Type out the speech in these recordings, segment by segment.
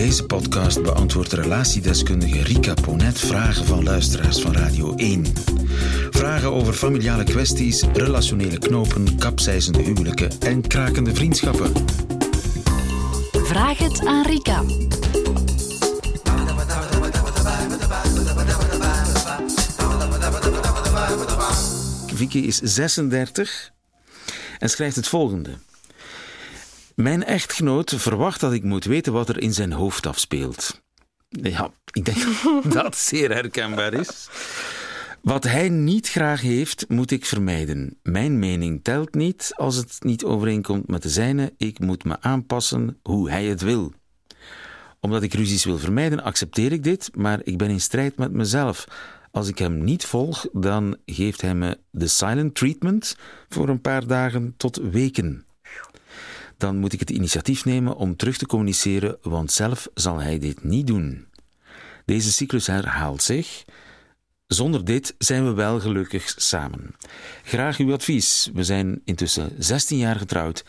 deze podcast beantwoordt relatiedeskundige Rika Ponet vragen van luisteraars van Radio 1. Vragen over familiale kwesties, relationele knopen, kapseizende huwelijken en krakende vriendschappen. Vraag het aan Rika. Vicky is 36 en schrijft het volgende. Mijn echtgenoot verwacht dat ik moet weten wat er in zijn hoofd afspeelt. Ja, ik denk dat dat zeer herkenbaar is. Wat hij niet graag heeft, moet ik vermijden. Mijn mening telt niet als het niet overeenkomt met de zijne. Ik moet me aanpassen hoe hij het wil. Omdat ik ruzies wil vermijden, accepteer ik dit, maar ik ben in strijd met mezelf. Als ik hem niet volg, dan geeft hij me de silent treatment voor een paar dagen tot weken. Dan moet ik het initiatief nemen om terug te communiceren, want zelf zal hij dit niet doen. Deze cyclus herhaalt zich. Zonder dit zijn we wel gelukkig samen. Graag uw advies. We zijn intussen 16 jaar getrouwd,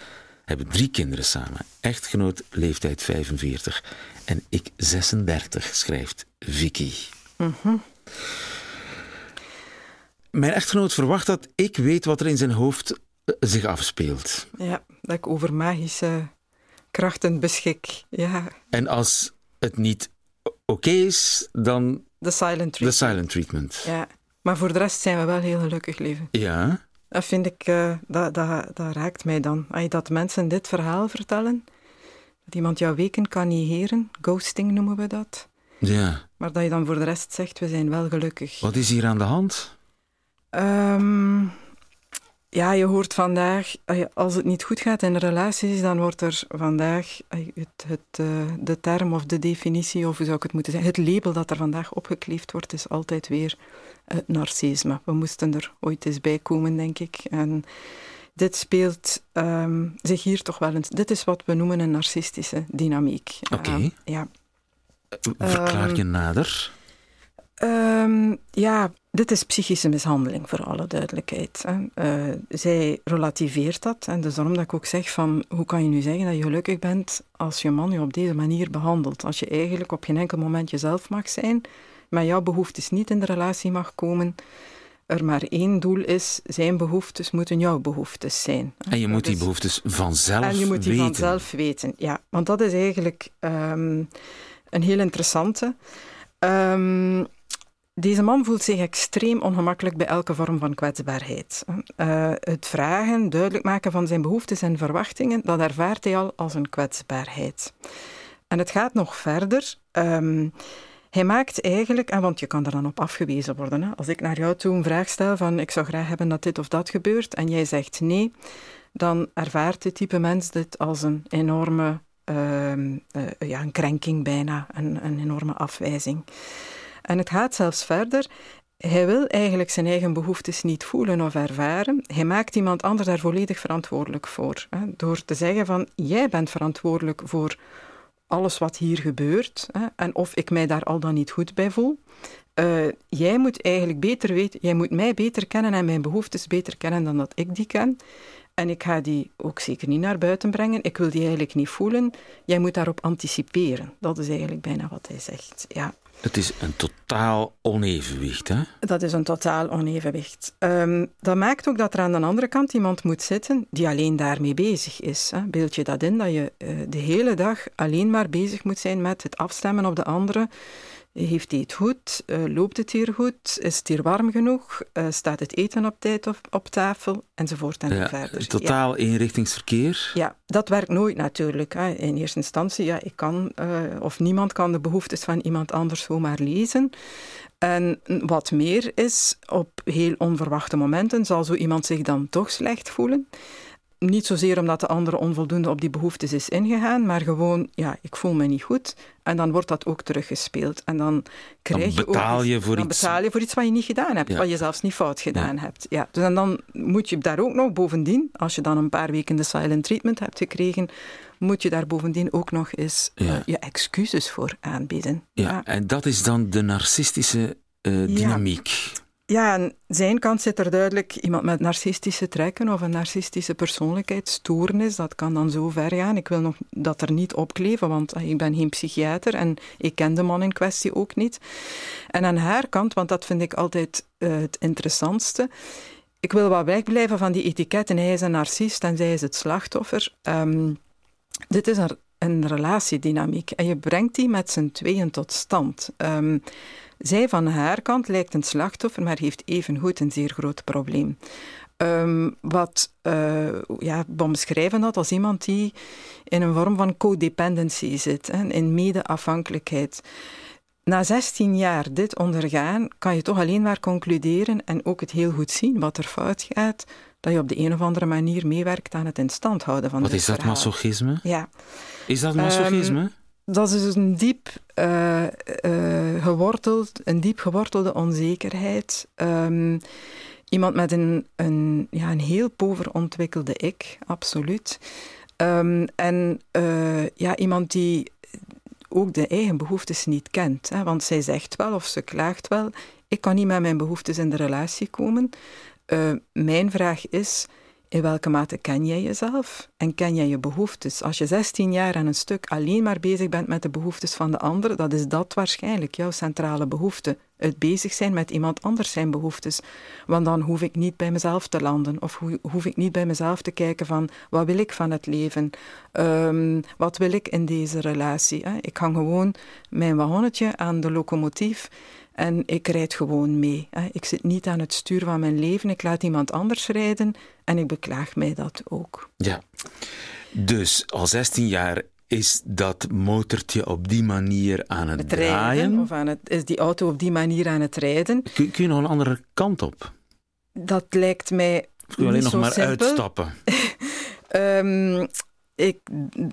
hebben drie kinderen samen. Echtgenoot leeftijd 45 en ik 36, schrijft Vicky. Mijn echtgenoot verwacht dat ik weet wat er in zijn hoofd zich afspeelt. Ja, dat ik over magische krachten beschik. Ja, En als het niet oké is, dan de silent de treatment. silent treatment. Ja. Maar voor de rest zijn we wel heel gelukkig leven. Ja. Dat vind ik, eh, dat, dat, dat raakt mij dan. Als je dat mensen dit verhaal vertellen, dat iemand jouw weken kan negeren, ghosting noemen we dat. ja. Maar dat je dan voor de rest zegt, we zijn wel gelukkig. Wat is hier aan de hand? Ehm, ja, je hoort vandaag, eh, als het niet goed gaat in relaties, dan wordt er vandaag eh, het, het, eh, de term of de definitie, of hoe zou ik het moeten zeggen, het label dat er vandaag opgekleefd wordt, is altijd weer het narcisme. We moesten er ooit eens bij komen, denk ik. En dit speelt ehm, zich hier toch wel eens. Dit is wat we noemen een narcistische dynamiek. Oké. Ehm, ja. Verklaar Ehm, je nader? Ehm, ja, dit is psychische mishandeling, voor alle duidelijkheid. Hè. Eh, zij relativeert dat. En dus daarom dat ik ook zeg van, hoe kan je nu zeggen dat je gelukkig bent als je man je op deze manier behandelt? Als je eigenlijk op geen enkel moment jezelf mag zijn, maar jouw behoeftes niet in de relatie mag komen, er maar één doel is, zijn behoeftes moeten jouw behoeftes zijn. En je moet die is- behoeftes vanzelf en je moet die weten. vanzelf weten, ja. Want dat is eigenlijk ehm, een heel interessante. Ehm, deze man voelt zich extreem ongemakkelijk bij elke vorm van kwetsbaarheid. Eh, het vragen, duidelijk maken van zijn behoeftes en verwachtingen, dat ervaart hij al als een kwetsbaarheid. En het gaat nog verder. Ehm, hij maakt eigenlijk, en want je kan er dan op afgewezen worden, hè. als ik naar jou toe een vraag stel van ik zou graag hebben dat dit of dat gebeurt, en jij zegt nee, dan ervaart dit type mens dit als een enorme ehm, eh, ja, een krenking bijna, een, een enorme afwijzing. En het gaat zelfs verder. Hij wil eigenlijk zijn eigen behoeftes niet voelen of ervaren. Hij maakt iemand anders daar volledig verantwoordelijk voor. Door te zeggen van, jij bent verantwoordelijk voor alles wat hier gebeurt. Hè, en of ik mij daar al dan niet goed bij voel. Eh, jij moet eigenlijk beter weten, jij moet mij beter kennen en mijn behoeftes beter kennen dan dat ik die ken. En ik ga die ook zeker niet naar buiten brengen. Ik wil die eigenlijk niet voelen. Jij moet daarop anticiperen. Dat is eigenlijk bijna wat hij zegt. Ja. Het is een totaal onevenwicht, hè? Dat is een totaal onevenwicht. Ehm, dat maakt ook dat er aan de andere kant iemand moet zitten die alleen daarmee bezig is. Hè. Beeld je dat in, dat je eh, de hele dag alleen maar bezig moet zijn met het afstemmen op de andere. Heeft hij het goed? Eh, loopt het hier goed? Is het hier warm genoeg? Eh, staat het eten op tijd op, op tafel? Enzovoort en Ja, verder. Ja. totaal eenrichtingsverkeer. Ja, dat werkt nooit natuurlijk. Hè. In eerste instantie, ja, ik kan, eh, of niemand kan de behoeftes van iemand anders zomaar lezen. En wat meer is, op heel onverwachte momenten zal zo iemand zich dan toch slecht voelen. Niet zozeer omdat de andere onvoldoende op die behoeftes is ingegaan, maar gewoon, ja, ik voel me niet goed. En dan wordt dat ook teruggespeeld. En dan krijg je betaal ook, je voor dan iets- betaal je voor iets wat je niet gedaan hebt, Ja. wat je zelfs niet fout gedaan hebt. Ja. Dus en dan moet je daar ook nog bovendien, als je dan een paar weken de silent treatment hebt gekregen, moet je daar bovendien ook nog eens Ja. eh, je excuses voor aanbieden. Ja, en dat is dan de narcistische eh, dynamiek. Ja, aan zijn kant zit er duidelijk iemand met narcistische trekken of een narcistische persoonlijkheidsstoornis. Dat kan dan zo ver gaan. Ik wil nog dat er niet opkleven, want ik ben geen psychiater en ik ken de man in kwestie ook niet. En aan haar kant, want dat vind ik altijd uh, het interessantste. Ik wil wat wegblijven van die etiketten. Hij is een narcist en zij is het slachtoffer. Um, dit is een, een relatiedynamiek en je brengt die met z'n tweeën tot stand. Um, zij van haar kant lijkt een slachtoffer, maar heeft evengoed een zeer groot probleem. Um, wat uh, ja, omschrijven dat als iemand die in een vorm van codependency zit, hè, in mede-afhankelijkheid. Na 16 jaar dit ondergaan, kan je toch alleen maar concluderen en ook het heel goed zien wat er fout gaat, dat je op de een of andere manier meewerkt aan het in stand houden van Wat is dat verhaal. masochisme? Ja. Is dat masochisme? Um, dat is dus een diep uh, uh, geworteld, een diep gewortelde onzekerheid. Um, iemand met een, een, ja, een heel pover ontwikkelde ik, absoluut. Um, en uh, ja, iemand die ook de eigen behoeftes niet kent. Hè, want zij zegt wel of ze klaagt wel, ik kan niet met mijn behoeftes in de relatie komen. mijn vraag is, in welke mate ken jij jezelf en ken jij je behoeftes? Als je 16 jaar aan een stuk alleen maar bezig bent met de behoeftes van de ander, dat is dat waarschijnlijk jouw centrale behoefte. Het bezig zijn met iemand anders zijn behoeftes. Want dan hoef ik niet bij mezelf te landen. Of hoef ik niet bij mezelf te kijken van wat wil ik van het leven? Um, wat wil ik in deze relatie? Ik hang gewoon mijn wagonnetje aan de locomotief en ik rijd gewoon mee. Ik zit niet aan het stuur van mijn leven. Ik laat iemand anders rijden en ik beklaag mij dat ook. Ja. Dus al 16 jaar is dat motortje op die manier aan het, het draaien? Rijden, of aan het, is die auto op die manier aan het rijden? Kun, kun je nog een andere kant op? Dat lijkt mij. Of kun je alleen nog maar simpel. uitstappen? um, ik,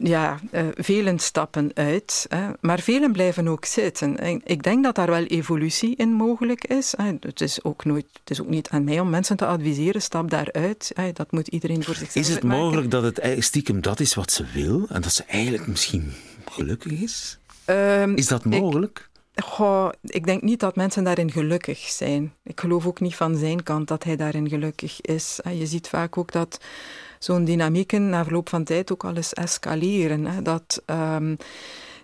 ja, uh, velen stappen uit, hè, maar velen blijven ook zitten. En ik denk dat daar wel evolutie in mogelijk is. Hè. Het, is ook nooit, het is ook niet aan mij om mensen te adviseren, stap daaruit. Hè. Dat moet iedereen voor zichzelf Is het mogelijk dat het stiekem dat is wat ze wil en dat ze eigenlijk misschien gelukkig is? Um, is dat mogelijk? Ik, goh, ik denk niet dat mensen daarin gelukkig zijn. Ik geloof ook niet van zijn kant dat hij daarin gelukkig is. Je ziet vaak ook dat zo'n dynamieken na verloop van tijd ook al eens escaleren. Hè. Dat, um,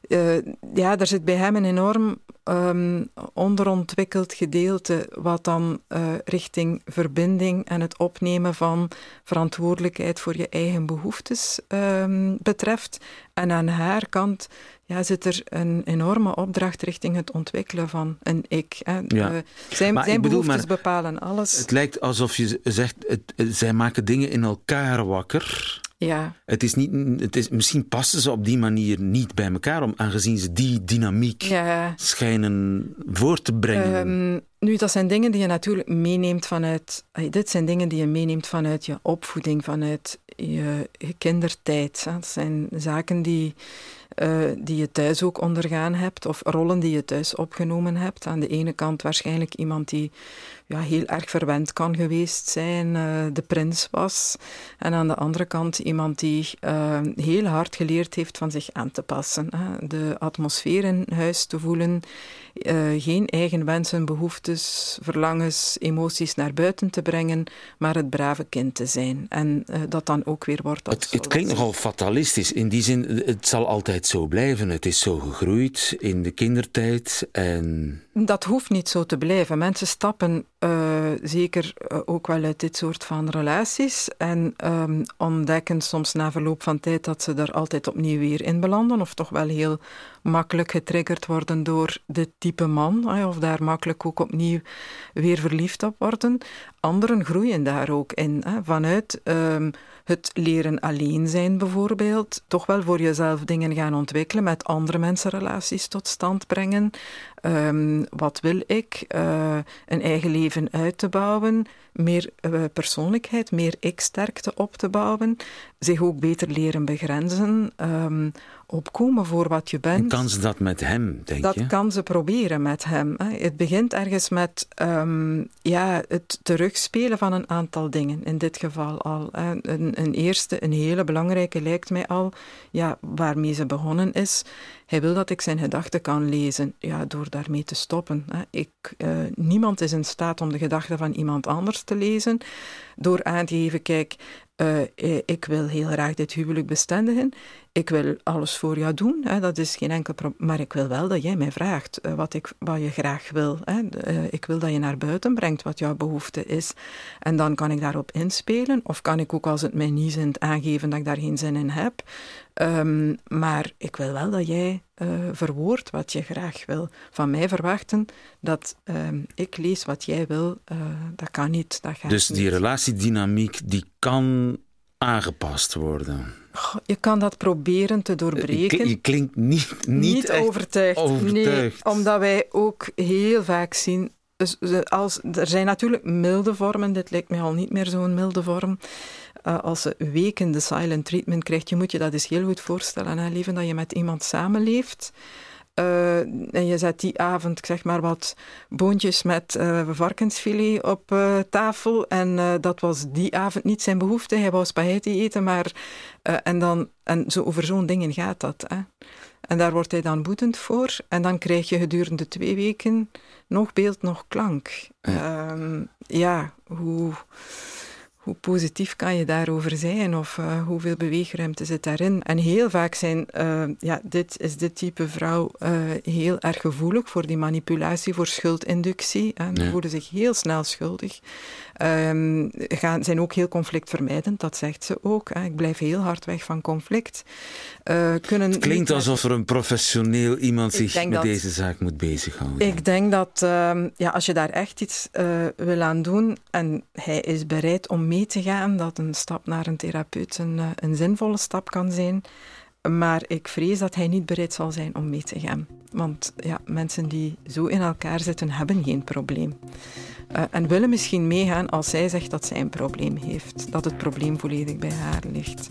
uh, ja, er zit bij hem een enorm um, onderontwikkeld gedeelte wat dan uh, richting verbinding en het opnemen van verantwoordelijkheid voor je eigen behoeftes um, betreft. En aan haar kant ja, zit er een enorme opdracht richting het ontwikkelen van een ik. Hè. Ja. Uh, zijn Maar zijn bedoel, behoeftes bepalen alles. Het lijkt alsof je zegt, het, zij maken dingen in elkaar wakker. ja. Het is niet, het is, misschien passen ze op die manier niet bij elkaar, om, aangezien ze die dynamiek ja. schijnen voor te brengen. Ehm, nu, dat zijn dingen die je natuurlijk meeneemt vanuit. dit zijn dingen die je meeneemt vanuit je opvoeding, vanuit je, kindertijd. Dat zijn zaken die, eh, die je thuis ook ondergaan hebt, of rollen die je thuis opgenomen hebt. Aan de ene kant waarschijnlijk iemand die ja, heel erg verwend kan geweest zijn, eh, de prins was. En aan de andere kant iemand die eh, heel hard geleerd heeft van zich aan te passen. De atmosfeer in huis te voelen, eh, geen eigen wensen, behoeftes, verlangens, emoties naar buiten te brengen, maar het brave kind te zijn. En dat dan ook weer wordt Het, het klinkt nogal fatalistisch. In die zin, het zal altijd zo blijven. Het is zo gegroeid in de kindertijd. En Dat hoeft niet zo te blijven. Mensen stappen eh, zeker eh, ook wel uit dit soort van relaties. En ehm, ontdekken soms na verloop van tijd dat ze er altijd opnieuw weer in belanden of toch wel heel makkelijk getriggerd worden door dit type man of daar makkelijk ook opnieuw weer verliefd op worden. Anderen groeien daar ook in. Vanuit ehm, het leren alleen zijn bijvoorbeeld, toch wel voor jezelf dingen gaan ontwikkelen, met andere mensen relaties tot stand brengen. Ehm, wat wil ik? Eh, een eigen leven uit te bouwen, meer eh, persoonlijkheid, meer ik-sterkte op te bouwen, zich ook beter leren begrenzen, ehm, opkomen voor wat je bent. en kan ze dat met hem, denk dat je? Dat kan ze proberen met hem. Hè. Het begint ergens met um, ja, het terugspelen van een aantal dingen. In dit geval al. Hè. Een, een, eerste, een hele belangrijke lijkt mij al, ja, waarmee ze begonnen is. Hij wil dat ik zijn gedachten kan lezen, ja, door daarmee te stoppen. Hè. Ik, uh, niemand is in staat om de gedachten van iemand anders te lezen. Door aan te geven, kijk, uh, ik wil heel graag dit huwelijk bestendigen. Ik wil alles voor jou doen, hè, dat is geen enkel probleem. Maar ik wil wel dat jij mij vraagt wat, ik, wat je graag wil. Hè. Ik wil dat je naar buiten brengt wat jouw behoefte is. En dan kan ik daarop inspelen. Of kan ik ook als het mij niet zint aangeven dat ik daar geen zin in heb. Um, maar ik wil wel dat jij uh, verwoordt wat je graag wil. Van mij verwachten dat um, ik lees wat jij wil, uh, dat kan niet. Dat gaat dus die niet. relatiedynamiek die kan aangepast worden. Je kan dat proberen te doorbreken. Je, klinkt niet, niet, overtuigd. overtuigd. Nee, omdat wij ook heel vaak zien. Dus als, er zijn natuurlijk milde vormen, dit lijkt mij al niet meer zo'n milde vorm. Uh, als ze weken de silent treatment krijgt, je moet je dat eens heel goed voorstellen. Hè, leven dat je met iemand samenleeft. Uh, en je zet die avond, ik zeg maar wat, boontjes met uh, varkensfilet op tafel. En dat was die avond niet zijn behoefte. Hij wou spaghetti eten, maar... en, dan, en zo over zo'n dingen gaat dat. Hè. En daar wordt hij dan boetend voor. En dan krijg je gedurende twee weken nog beeld, nog klank. Ja, ja hoe hoe positief kan je daarover zijn of uh, hoeveel beweegruimte zit daarin? En heel vaak zijn, uh, ja, dit is dit type vrouw uh, heel erg gevoelig voor die manipulatie, voor schuldinductie. En ja. voelen zich heel snel schuldig. Um, gaan, zijn ook heel conflictvermijdend, dat zegt ze ook. Hè. Ik blijf heel hard weg van conflict. kunnen Het klinkt alsof er een professioneel iemand zich met dat, deze zaak moet bezighouden. Ik denk dat um, ja, als je daar echt iets wil aan doen en hij is bereid om mee te gaan, dat een stap naar een therapeut een, een zinvolle stap kan zijn. Maar ik vrees dat hij niet bereid zal zijn om mee te gaan. Want ja, mensen die zo in elkaar zitten, hebben geen probleem. Uh, en willen misschien meegaan als zij zegt dat zij een probleem heeft. Dat het probleem volledig bij haar ligt.